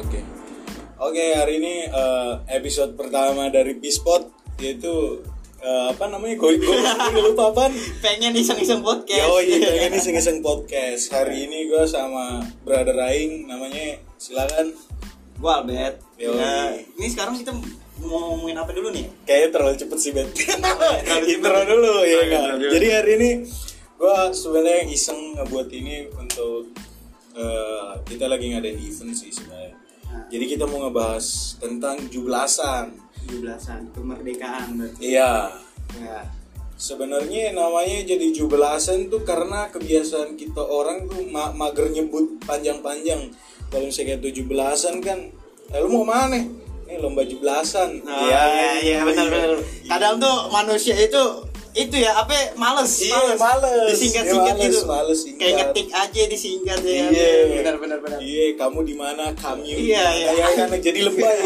Oke. Oke, hari ini eh, episode pertama dari Bispot yaitu eh, apa namanya? Gue gue gue lupa apaan. pengen iseng-iseng podcast Yo, iya, ini iseng-iseng podcast. Hari ini gue sama brother Aing namanya silakan. gua Albert Yoi. Nah, ini sekarang kita mau ngomongin apa dulu nih Kayaknya terlalu cepet sih, Bet. Intro dulu ya Oh, kan. Jadi hari ini gue sebenarnya iseng ngebuat ini untuk eh, kita lagi ngadain event sih sebenarnya. Jadi kita mau ngebahas tentang jublasan. 17-an kemerdekaan berarti Iya. ya Sebenarnya namanya jadi jubelasan tuh karena kebiasaan kita orang tuh ma- mager nyebut panjang-panjang. Kalau misalnya tujuh belasan kan, eh, lu mau mana? Ini lomba jubelasan. Oh, iya iya benar benar kadang tuh manusia itu itu ya apa males Iya, males. disingkat Iya, singkat males, gitu males singkat. kayak ngetik aja disingkat ya Iya, benar benar benar Iya, kamu di mana? Kamu. Iya, iya. Kan jadi lebay,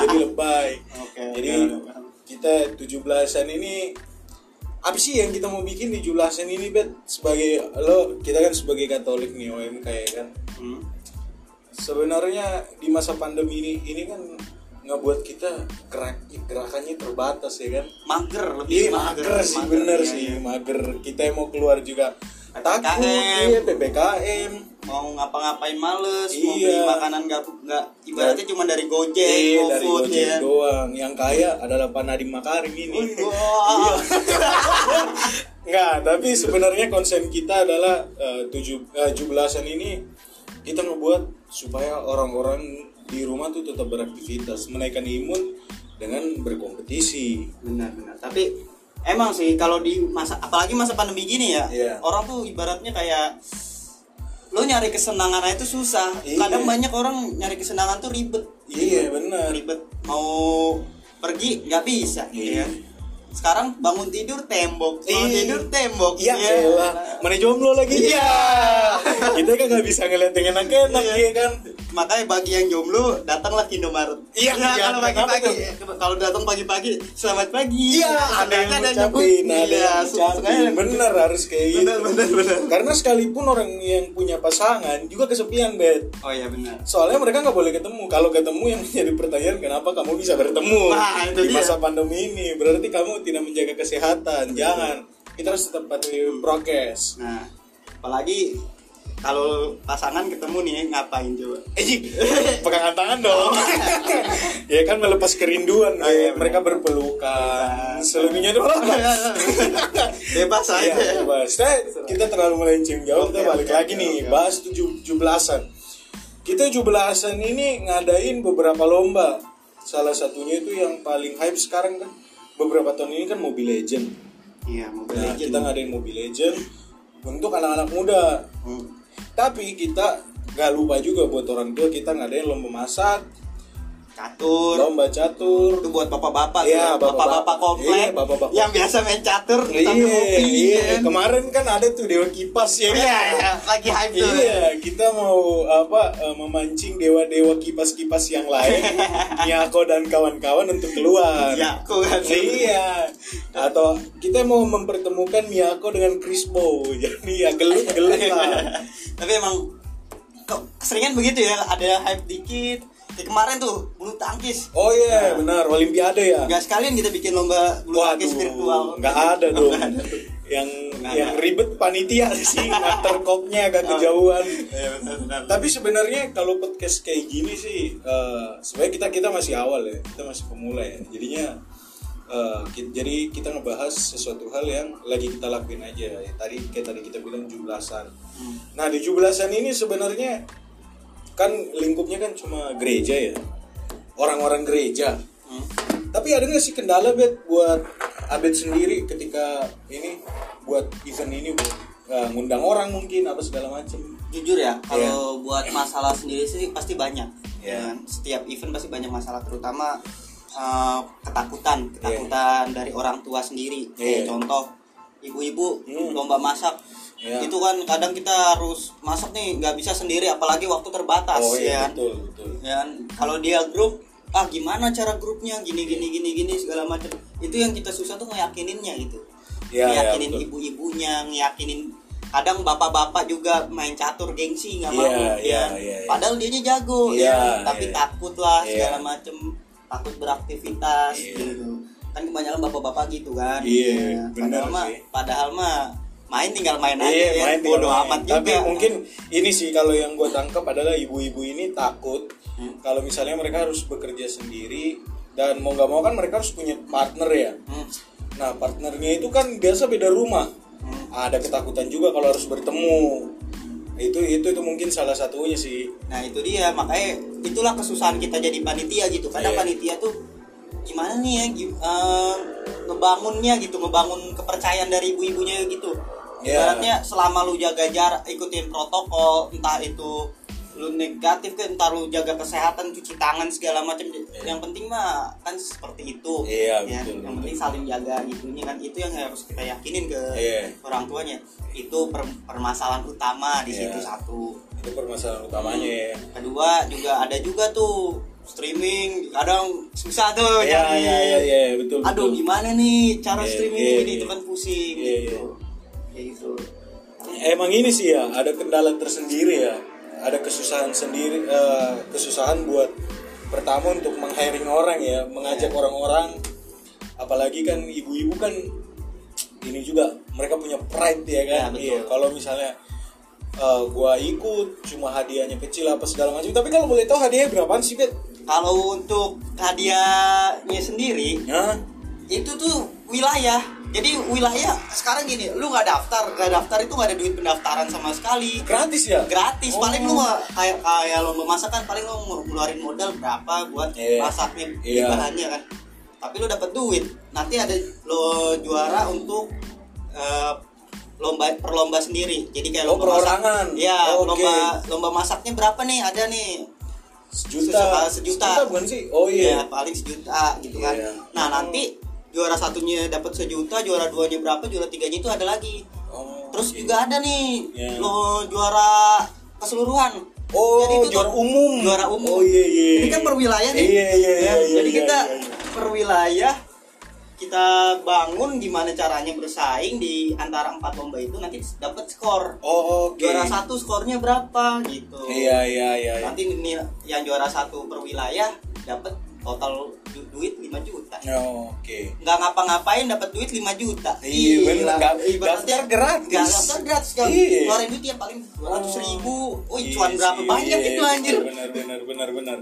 jadi lebay. Oke, Jadi oke, oke. kita tujuh belasan ini apa sih yang kita mau bikin di tujuh belasan ini, Bet? Sebagai lo, kita kan sebagai Katolik nih, OMK ya kan. Hmm. Sebenarnya di masa pandemi ini ini kan ngebuat kita gerak gerakannya terbatas ya kan. mager lebih Iya mager sih mager, bener iya, sih iya. mager kita yang mau keluar juga takut PPKM. iya ppkm mau ngapa-ngapain males mau Iya. beli makanan nggak nggak ibaratnya cuma dari gojek iya dari GoFood gojek ya doang yang kaya adalah Pak Nadiem Makarim ini. Nggak, tapi sebenarnya konsen kita adalah eh, tujuh eh, tujuh belasan ini kita ngebuat supaya orang-orang di rumah tuh tetap beraktivitas, menaikkan imun dengan berkompetisi. benar-benar tapi emang sih kalau di masa apalagi masa pandemi gini ya Iya. orang tuh ibaratnya kayak lo nyari kesenangan aja itu susah Iya. kadang banyak orang nyari kesenangan tuh ribet Iya benar. ribet mau pergi nggak bisa Iya. ya sekarang bangun tidur tembok bangun Iya. tidur tembok Iya, ya. elah. mana jomblo lagi? Iya. kita kan nggak bisa ngeliat yang enak-enak Iya. ya kan? Makanya bagi yang jomblo datanglah ke Indomaret Iya, Ya, iya, kalau pagi-pagi kalau datang pagi-pagi selamat pagi Iya, ada yang ada ngucapin, ada Iya, yang ngucapin. sukanya- Bener harus kayak gitu. benar benar benar Karena sekalipun orang yang punya pasangan juga kesepian, Bet. oh iya benar Soalnya mereka nggak boleh ketemu. Kalau ketemu yang jadi pertanyaan kenapa kamu bisa bertemu itu di dia. masa pandemi ini? Berarti kamu tidak menjaga kesehatan. Jangan. Kita harus tetap patuhi prokes. nah apalagi kalau pasangan ketemu nih ngapain coba Eh, Ji, pegangan tangan dong. ya kan melepas kerinduan. Oh, iya, mereka berpelukan. Selebihnya itu bebas aja Iya, bebas. Nah, kita terlalu melenceng jauh. Kita balik oke, lagi nih, oke. bahas tujuh tujuh belasan. Kita tujuh belasan ini ngadain beberapa lomba. Salah satunya itu yang paling hype sekarang kan. Beberapa tahun ini kan Mobile Legend. iya Mobile Nah, Legends kita ngadain Mobile Legend untuk anak-anak muda. Hmm. Tapi kita gak lupa juga buat orang tua kita ngadain lomba masak, catur lomba catur. itu buat bapak-bapak Iya, tuh, bapak-bapak. bapak-bapak komplek Iya, bapak-bapak. yang biasa main catur Iya, ngopi iya. kan. Kemarin kan ada tuh Dewa Kipas ya kan? iya iya, lagi hype tuh Iya, kita mau apa eh, memancing dewa-dewa kipas-kipas yang lain, Miyako dan kawan-kawan untuk keluar. Iya, aku kan. Iya. Atau kita mau mempertemukan Miyako dengan Crispo. Jadi ya gelut-gelut lah. tapi emang kok keseringan begitu ya ada hype dikit Kayak kemarin tuh bulu tangkis Oh iya, benar Olimpiade ya. nggak sekalian kita bikin lomba bulu tangkis virtual Waduh, nggak ada dong. yang Nggak yang ada. ribet panitia sih, nganter koknya agak kejauhan. Iya, benar, benar. Tapi sebenarnya kalau podcast kayak gini sih, eh, sebenarnya kita kita masih awal ya, kita masih pemula ya. Jadinya, eh, ki- jadi kita ngebahas sesuatu hal yang lagi kita lakuin aja. Ya, tadi kayak tadi kita bilang jublasan. Hmm. Nah di jublasan ini sebenarnya kan lingkupnya kan cuma gereja ya, orang-orang gereja. Hmm. Tapi ada nggak sih kendala bet buat Abed sendiri ketika ini buat event ini buat eh, ngundang orang mungkin apa segala macam. jujur ya kalau buat masalah sendiri sih pasti banyak ya kan? setiap event pasti banyak masalah terutama eh, ketakutan ketakutan dari orang tua sendiri kayak contoh ibu-ibu Hmm. lomba masak Iya. itu kan kadang kita harus masak nih nggak bisa sendiri apalagi waktu terbatas Oh ya iya kan? betul betul. Ya kan? kalau dia grup ah gimana cara grupnya gini gini gini gini segala macam itu yang kita susah tuh ngeyakininnya gitu Iya, iya, ngeyakinin betul. ibu-ibunya ngeyakinin kadang bapak-bapak juga main catur gengsi nggak Iya, mau iya, ya iya, iya. padahal dia jago Iya, ya tapi iya. takut lah Iya. segala macem takut beraktivitas Iya. gitu kan kebanyakan bapak-bapak gitu kan Iya, Ya, bener padahal mah padahal mah main tinggal main aja Iya, ya main tinggal bodo main. amat juga Tapi mungkin ini sih kalau yang gue tangkap adalah ibu-ibu ini takut Hmm. kalau misalnya mereka harus bekerja sendiri dan mau nggak mau kan mereka harus punya partner ya. Hmm. Nah partnernya itu kan biasa beda rumah. Hmm. Ada ketakutan juga kalau harus bertemu. Itu itu itu mungkin salah satunya sih. Nah itu dia makanya itulah kesusahan kita jadi panitia gitu. Kadang Iya. panitia tuh gimana nih ya eh, ngebangunnya gitu, ngebangun kepercayaan dari ibu-ibunya gitu. Iya. Ibaratnya selama lu jaga jarak, ikutin protokol, entah itu lu negatif kan, entah lu jaga kesehatan, cuci tangan segala macam. Yang penting mah kan seperti itu. Iya, Ya, betul, Yang betul. penting saling jaga gitunya kan itu yang harus kita yakinin ke Iya. orang tuanya. Itu per- permasalahan utama di Iya. situ satu Itu permasalahan utamanya ya. kedua juga ada juga tuh streaming kadang susah tuh Iya nyari. iya iya iya, betul aduh betul. gimana nih cara Iya, streaming iya, ini iya. itu kan pusing Iya, gitu kayak gitu Emang ini sih ya, ada kendala tersendiri ya. Ada kesusahan sendiri, eh, kesusahan buat pertama untuk meng-hiring orang ya, mengajak Iya. orang-orang. Apalagi kan ibu-ibu kan ini juga mereka punya pride ya kan. Iya, betul. Iya, kalau misalnya eh, gua ikut cuma hadiahnya kecil apa segala macam. Tapi kalau boleh tahu hadiahnya berapaan sih, Bet? Kalau untuk hadiahnya sendiri Ya. itu tuh wilayah jadi wilayah sekarang gini lu nggak daftar nggak daftar itu nggak ada duit pendaftaran sama sekali Gratis ya? gratis Oh. paling lu kayak kayak lo memasak kan paling lu ngeluarin modal berapa buat Iya. masaknya Iya. bahannya kan tapi lu dapat duit nanti ada lo juara untuk eh, lomba perlomba sendiri jadi kayak Oh, lomba perorangan. masak ya Oh, lomba lomba masaknya berapa nih ada nih Sejuta. Sejuta. bukan sih? Oh iya. ya paling sejuta gitu kan Iya. nah nanti juara satunya dapat sejuta juara duanya berapa juara tiganya itu ada lagi Oh, terus oke. juga ada nih Iya. lo juara keseluruhan Oh, itu juara tuh umum. juara umum Oh iya iya. ini kan per wilayah nih Iya iya iya. Ya, iya, jadi iya, kita iya, iya. per wilayah kita bangun gimana caranya bersaing di antara empat lomba itu nanti dapat skor Oh, oke. juara satu skornya berapa gitu Iya iya iya. iya. nanti ini yang juara satu per wilayah dapat total du- duit 5 juta Oh, Oke. nggak ngapa-ngapain dapat duit 5 juta Iya, Ibaratnya daftar gratis. nggak daftar gratis kan Iya. keluarin duit ya paling 200 ribu oh Iya cuan berapa sih, banyak iya, itu anjir Benar benar benar benar.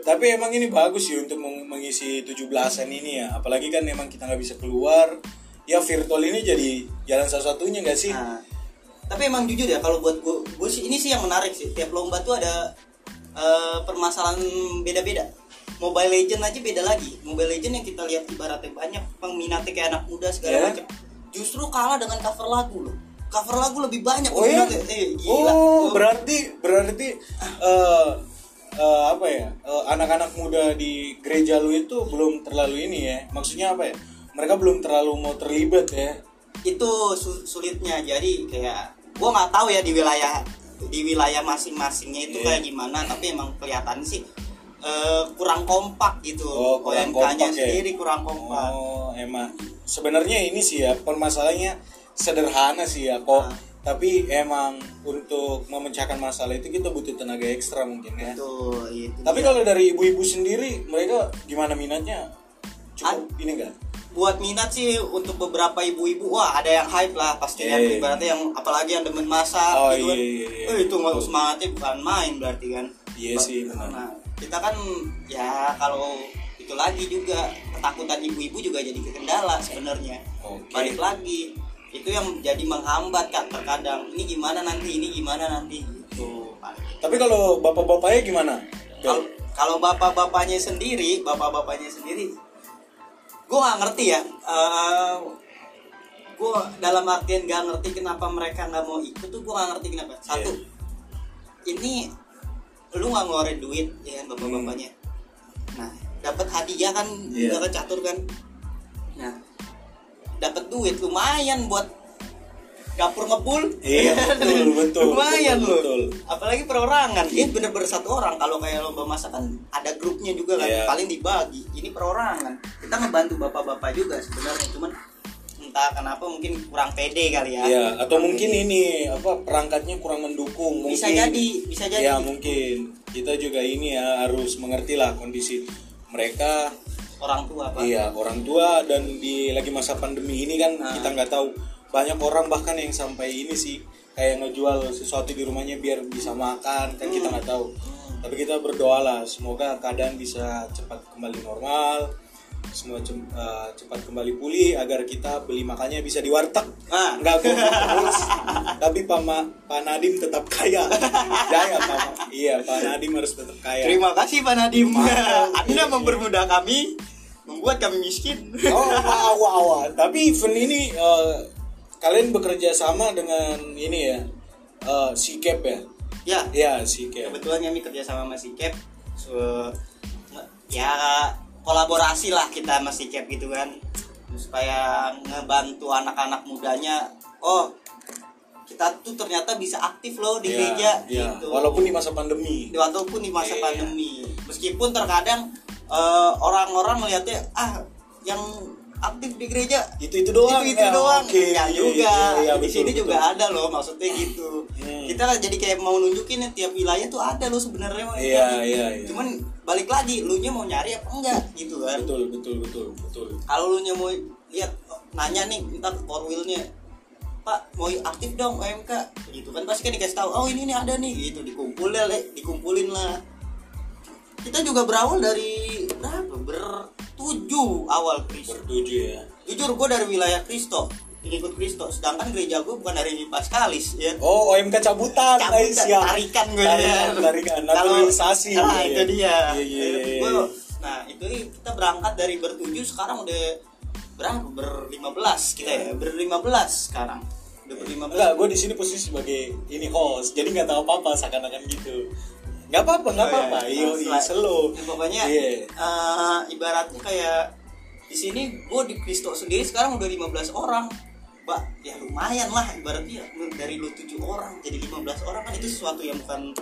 Tapi emang ini bagus sih untuk meng- mengisi 17-an ini ya. Apalagi kan emang kita nggak bisa keluar. Ya virtual ini jadi jalan salah satunya nggak sih? Nah, tapi emang jujur ya kalau buat gue, gue sih ini sih yang menarik sih. Tiap lomba tuh ada eh, permasalahan beda-beda. Mobile Legend aja beda lagi. Mobile Legend yang kita lihat ibaratnya banyak peminatnya kayak anak muda segala Ya. macam. Justru kalah dengan cover lagu loh. Cover lagu lebih banyak Oh ya? peminatnya. Eh, gila. Oh, Tuh. berarti berarti eh eh, apa ya? eh, anak-anak muda di gereja lu itu belum terlalu ini ya. Maksudnya apa ya? Mereka belum terlalu mau terlibat ya. itu su- sulitnya jadi kayak gua nggak tahu ya di wilayah di wilayah masing-masingnya itu Iya. kayak gimana tapi emang kelihatan sih eh, kurang kompak gitu Oh, kurang OMK-nya kompak ya? sendiri kurang kompak Oh, emang sebenarnya ini sih ya permasalahannya sederhana sih ya kok. Ah. Tapi emang untuk memecahkan masalah itu kita butuh tenaga ekstra mungkin ya. Betul, itu Tapi dia. kalau dari ibu-ibu sendiri mereka gimana minatnya? Cukup ini enggak? buat minat sih untuk beberapa ibu-ibu wah ada yang hype lah pasti yang Iya. ibaratnya yang apalagi yang demen masak Oh, gitu kan iya, iya, iya. Eh, itu nggak semangatnya bukan main berarti kan Iya sih, benar. nah, kita kan ya kalau itu lagi juga ketakutan ibu-ibu juga jadi kendala sebenarnya. Oke. balik lagi itu yang jadi menghambat kan terkadang. Ini gimana nanti ini gimana nanti gitu. Tapi kalau bapak-bapaknya gimana? kalau kalau bapak-bapaknya sendiri bapak-bapaknya sendiri gue nggak ngerti ya gue dalam artian gak ngerti kenapa mereka nggak mau ikut tuh gue nggak ngerti kenapa. Satu ini lu nggak ngeluarin duit ya kan bapak-bapaknya. Nah dapat hadiah kan Iya. juga kan catur kan. Nah dapat duit lumayan buat dapur ngebul. Iya, betul, betul, lumayan betul, loh. betul. apalagi perorangan. Ini bener-bener satu orang. Kalau kayak lomba masak kan ada grupnya juga kan. Iya. paling dibagi. Ini perorangan. Kita ngebantu bapak-bapak juga sebenarnya. Cuman entah kenapa mungkin kurang pede kali ya. Ya atau Kurang mungkin pede. ini apa perangkatnya kurang mendukung mungkin. bisa jadi bisa jadi. Ya mungkin. Kita juga ini ya harus mengerti lah kondisi mereka. Orang tua pak. Iya orang tua dan di lagi masa pandemi ini kan Nah. kita nggak tahu. Banyak orang bahkan yang sampai ini sih kayak ngejual sesuatu di rumahnya biar bisa makan kan kita nggak tahu. Tapi kita berdoa lah semoga keadaan bisa cepat kembali normal semua cem- eh, cepat kembali pulih agar kita beli makannya bisa di warteg. Ah. nggak goblok terus. Tapi Pak Ma, Pak Nadim tetap kaya. Jaya Pak iya Pak Nadim harus tetap kaya. Terima kasih pak Nadim. Anda mempermudah kami membuat kami miskin. Oh, wow, wow. Tapi event ini eh, kalian bekerja sama dengan ini ya, eh, Sikep ya? ya. Ya, Sikep. kebetulan kami kerja sama Mas Sikep so, ya kolaborasi lah kita sama Sikep gitu kan supaya ngebantu anak-anak mudanya oh kita tuh ternyata bisa aktif loh di Ya, gereja ya. gitu Walaupun di masa pandemi. walaupun di masa Iya. pandemi meskipun terkadang eh, orang-orang melihatnya ah yang aktif di gereja Itu itu doang. itu itu ya? doang Oke, ya iya, juga iya, iya, di betul, sini betul. juga ada loh maksudnya gitu Hmm. kita lah jadi kayak mau nunjukin ya tiap wilayah tuh ada loh sebenarnya. Iya, iya, iya. cuman balik lagi lu nya mau nyari apa enggak gitu kan. Betul, betul, betul, betul. kalau lu nya mau lihat nanya nih minta four wheelnya pak mau aktif dong OMK gitu kan. Pasti kan dikasih tahu oh ini nih ada nih gitu dikumpulin lah dikumpulin lah. Kita juga berawal dari berapa? Bertujuh awal Kristo Bertuju ya. jujur gue dari wilayah Kristo pengikut Kristo sedangkan gereja gue bukan dari Paskalis ya Oh, OMK cabutan. Cabutan, siap. tarikan gue Tarikan, ya. tarikan. Naturalisasi. nah ya. itu dia Iya, iya, iya, Gua- iya. nah itu kita berangkat dari bertujuh sekarang udah berapa berlima belas kita ya berlima belas sekarang udah berlima Enggak, belas gue di sini posisi sebagai ini host, jadi nggak tahu apa-apa seakan-akan gitu. Nggak apa-apa, nggak Oh, iya. apa-apa. Iyo, Selain- slow. Ya, pokoknya Iya. eh, ibaratnya kayak di sini gue di Kristo sendiri sekarang udah 15 orang Mbak, ya lumayan lah ibaratnya dari lu 7 orang jadi 15 orang kan itu sesuatu yang bukan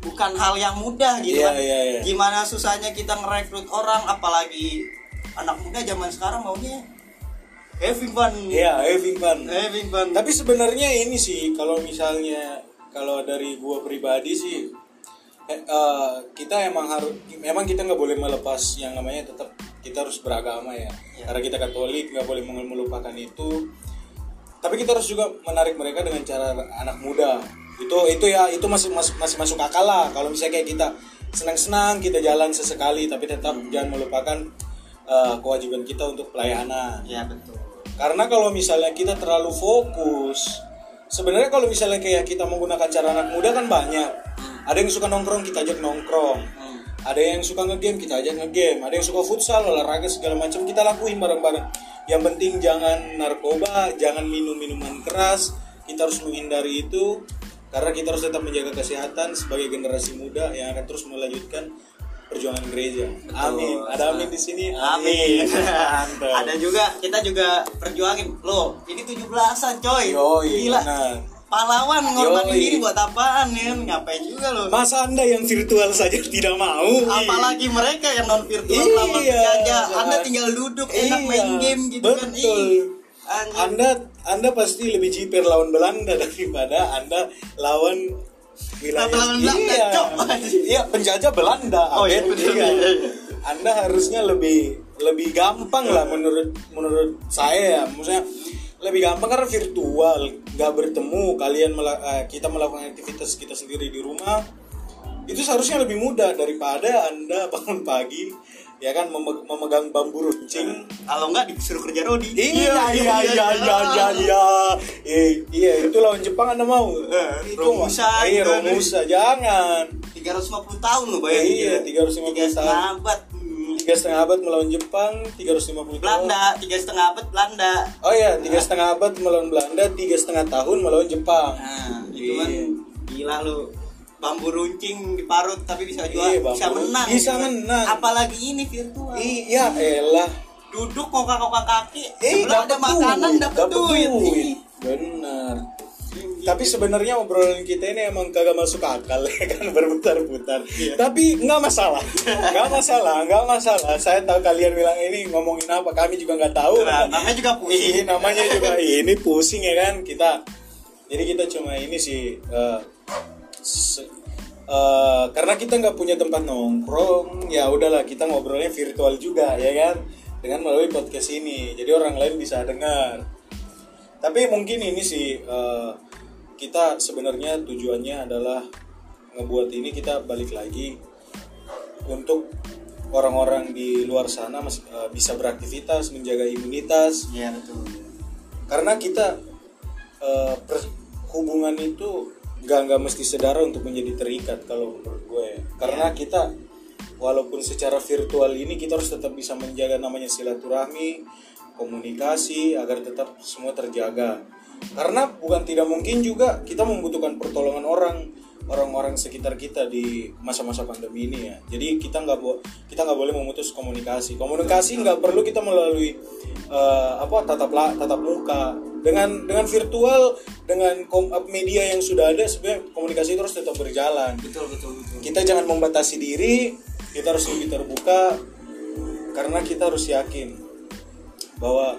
bukan hal yang mudah gitu Iya, kan. iya, iya. Gimana susahnya kita ngerekrut orang apalagi anak muda zaman sekarang maunya having fun. Iya, having fun. Having fun. Tapi sebenarnya ini sih kalau misalnya kalau dari gua pribadi sih eh, eh, kita emang harus memang kita nggak boleh melepas yang namanya tetap kita harus beragama ya. Ya. Karena kita Katolik nggak boleh melupakan itu. Tapi kita harus juga menarik mereka dengan cara anak muda. Itu itu ya itu masih masih, masih masuk akal lah. Kalau misalnya kayak kita senang-senang kita jalan sesekali tapi tetap jangan melupakan eh, kewajiban kita untuk pelayanan. ya betul. Karena kalau misalnya kita terlalu fokus, sebenarnya kalau misalnya kayak kita menggunakan cara anak muda kan banyak. Ada yang suka nongkrong, kita ajak nongkrong. Hmm. Ada yang suka ngegame, kita ajak ngegame. Ada yang suka futsal, olahraga segala macam kita lakuin bareng-bareng. Yang penting jangan narkoba, jangan minum minuman keras. Kita harus menghindari itu karena kita harus tetap menjaga kesehatan sebagai generasi muda yang akan terus melanjutkan perjuangan gereja. Amin. Ada amin di sini. Amin. Mantap. Ada juga kita juga perjuangin. Loh, ini 17-an coy. Yoi, Gila. benar. Pahlawan ngorbanin Yoi. diri buat apaan ya? Ngapain juga loh. Masa anda yang virtual saja tidak mau? Apalagi mereka yang non virtual Iya, jangan. Anda tinggal duduk enak Iya, main game gitu kan. betul. Ih, anjing. Anda Anda pasti lebih jiper lawan Belanda daripada Anda lawan wilayah Lawan Belanda, iya. iya penjajah Belanda Oh, iya, betul, Iya. iya, iya. Anda harusnya lebih lebih gampang lah menurut menurut saya ya maksudnya lebih gampang karena virtual nggak bertemu kalian mela- eh, kita melakukan aktivitas kita sendiri di rumah itu seharusnya lebih mudah daripada anda bangun pagi ya kan meme- memegang bambu runcing Kalau enggak disuruh kerja Rodi. Iya iya iya iya iya iya Eh, iya itu lawan Jepang anda mau Eh, itu Romusa iya. Romusa jangan 350 tahun loh bayangin. Iya, 350 Tiga setengah tahun. abad. Tiga setengah abad melawan Jepang 350 tahun Belanda, tiga setengah abad Belanda. oh iya tiga setengah abad melawan Belanda tiga setengah tahun melawan Jepang Nah, itu kan Iya. gila lu. Bambu runcing diparut tapi bisa jual, Iya, bisa menang. bisa gitu kan. menang. Apalagi ini virtual. iya elah Duduk kokak-kokak kaki, eh sebelah ada makanan dapat duit. duit. benar tapi sebenarnya obrolan kita ini emang kagak masuk akal ya kan? Berputar-putar. Iya. tapi nggak masalah. Nggak masalah nggak masalah. Saya tahu kalian bilang ini ngomongin apa kami juga nggak tahu. Nah, namanya juga pusing. Iya, namanya juga ini pusing ya kan? Kita jadi kita cuma ini sih eh, se- eh, karena kita nggak punya tempat nongkrong ya udahlah kita ngobrolnya virtual juga ya kan? Dengan melalui podcast ini. Jadi orang lain bisa dengar. Tapi mungkin ini sih eh, kita sebenarnya tujuannya adalah ngebuat ini kita balik lagi untuk orang-orang di luar sana masih eh, bisa beraktivitas menjaga imunitas. Iya betul. karena kita per- hubungan itu nggak nggak mesti sedara untuk menjadi terikat kalau menurut gue. Karena kita walaupun secara virtual ini kita harus tetap bisa menjaga namanya silaturahmi komunikasi agar tetap semua terjaga. Karena bukan tidak mungkin juga kita membutuhkan pertolongan orang orang-orang sekitar kita di masa-masa pandemi ini ya. Jadi kita nggak bo- kita nggak boleh memutus komunikasi. Komunikasi nggak perlu kita melalui eh, apa tatap la- tatap muka. Dengan dengan virtual dengan kom- media yang sudah ada sebenarnya komunikasi terus tetap berjalan. Betul betul betul. kita jangan membatasi diri kita harus lebih terbuka karena kita harus yakin bahwa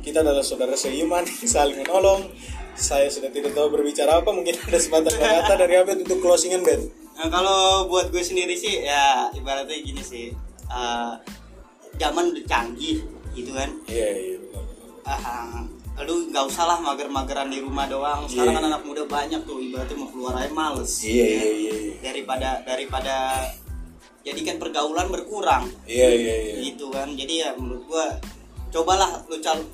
kita adalah saudara seiman saling menolong saya sudah tidak tahu berbicara apa mungkin ada sepatah dua kata dari Abed untuk closingan Ben Nah, kalau buat gue sendiri sih ya ibaratnya gini sih. eh, zaman udah canggih gitu kan. iya iya benar. Ah, lu nggak usah lah mager-mageran di rumah doang. Sekarang Iya. kan anak muda banyak tuh ibaratnya mau keluar aja males. iya iya iya iya. Daripada daripada jadikan pergaulan berkurang. iya iya iya gitu kan jadi ya menurut gua cobalah lu cal-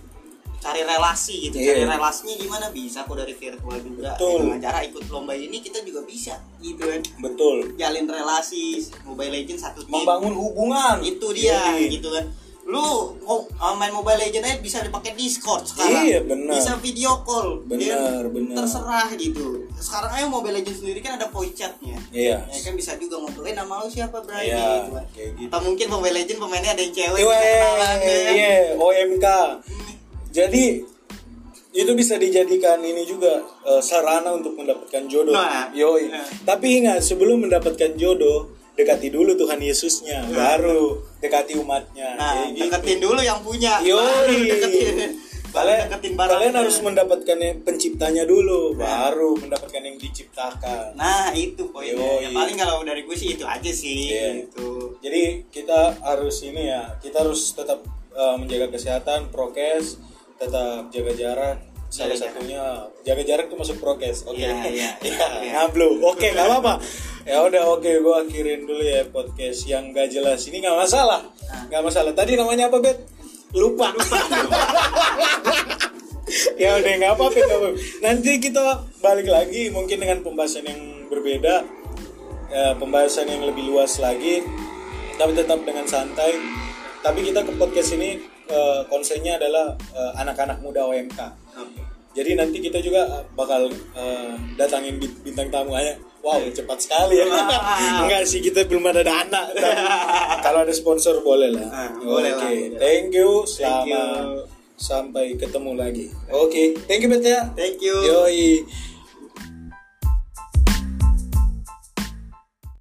cari relasi gitu. Iya. cari relasinya gimana? Bisa kok dari virtual juga. Betul. dengan cara ikut lomba ini kita juga bisa gitu kan. Betul. Jalin relasi Mobile Legends satu tim. Membangun hubungan. Itu dia Yoi. gitu kan lu mau uh, main Mobile Legends aja bisa dipakai Discord sekarang Iya, benar. bisa video call Benar, Dia benar. terserah gitu sekarang aja Mobile Legends sendiri kan ada voice chatnya iya ya kan bisa juga ngobrolin nama lu siapa Bray Iya, gitu kayak gitu. atau mungkin Mobile Legends pemainnya ada yang cewek Iya, ya kan? iya, OMK. Jadi itu bisa dijadikan ini juga eh, sarana untuk mendapatkan jodoh. Nah, Yoi. iya. Tapi ingat sebelum mendapatkan jodoh, dekati dulu Tuhan Yesusnya, baru dekati umatnya. Nah, Kayak gitu. deketin dulu yang punya. Yoi. Baru deketin. Baru Kalian, deketin barangnya. kalian harus mendapatkan yang penciptanya dulu, baru mendapatkan yang diciptakan. Nah, itu poinnya. Yoi. Ya, paling kalau dari gue sih itu aja sih. Iya. Gitu. Jadi kita harus ini ya, kita harus tetap uh, menjaga kesehatan, prokes, tetap jaga jarak. Salah Jaga jarak. satunya jaga jarak itu masuk prokes. Oke. Iya, iya, Ya, iya. ngablu. Oke, nggak apa-apa. Ya udah oke, gua akhirin dulu ya podcast yang gak jelas. Ini nggak masalah. Nah. Nggak masalah. Tadi namanya apa, Bet? Lupa. ya udah nggak apa-apa. Nanti kita balik lagi mungkin dengan pembahasan yang berbeda ya, pembahasan yang lebih luas lagi tapi tetap dengan santai tapi kita ke podcast ini eh, konsennya adalah eh, anak-anak muda OMK Oke. jadi nanti kita juga bakal eh, datangin bintang tamu aja wow cepat sekali ya. Enggak sih kita belum ada dana. Kalau ada sponsor boleh lah. Ah, boleh oke lah, thank you. Thank you. selamat sampai ketemu lagi. Oke thank you Bet ya. Thank you. yoi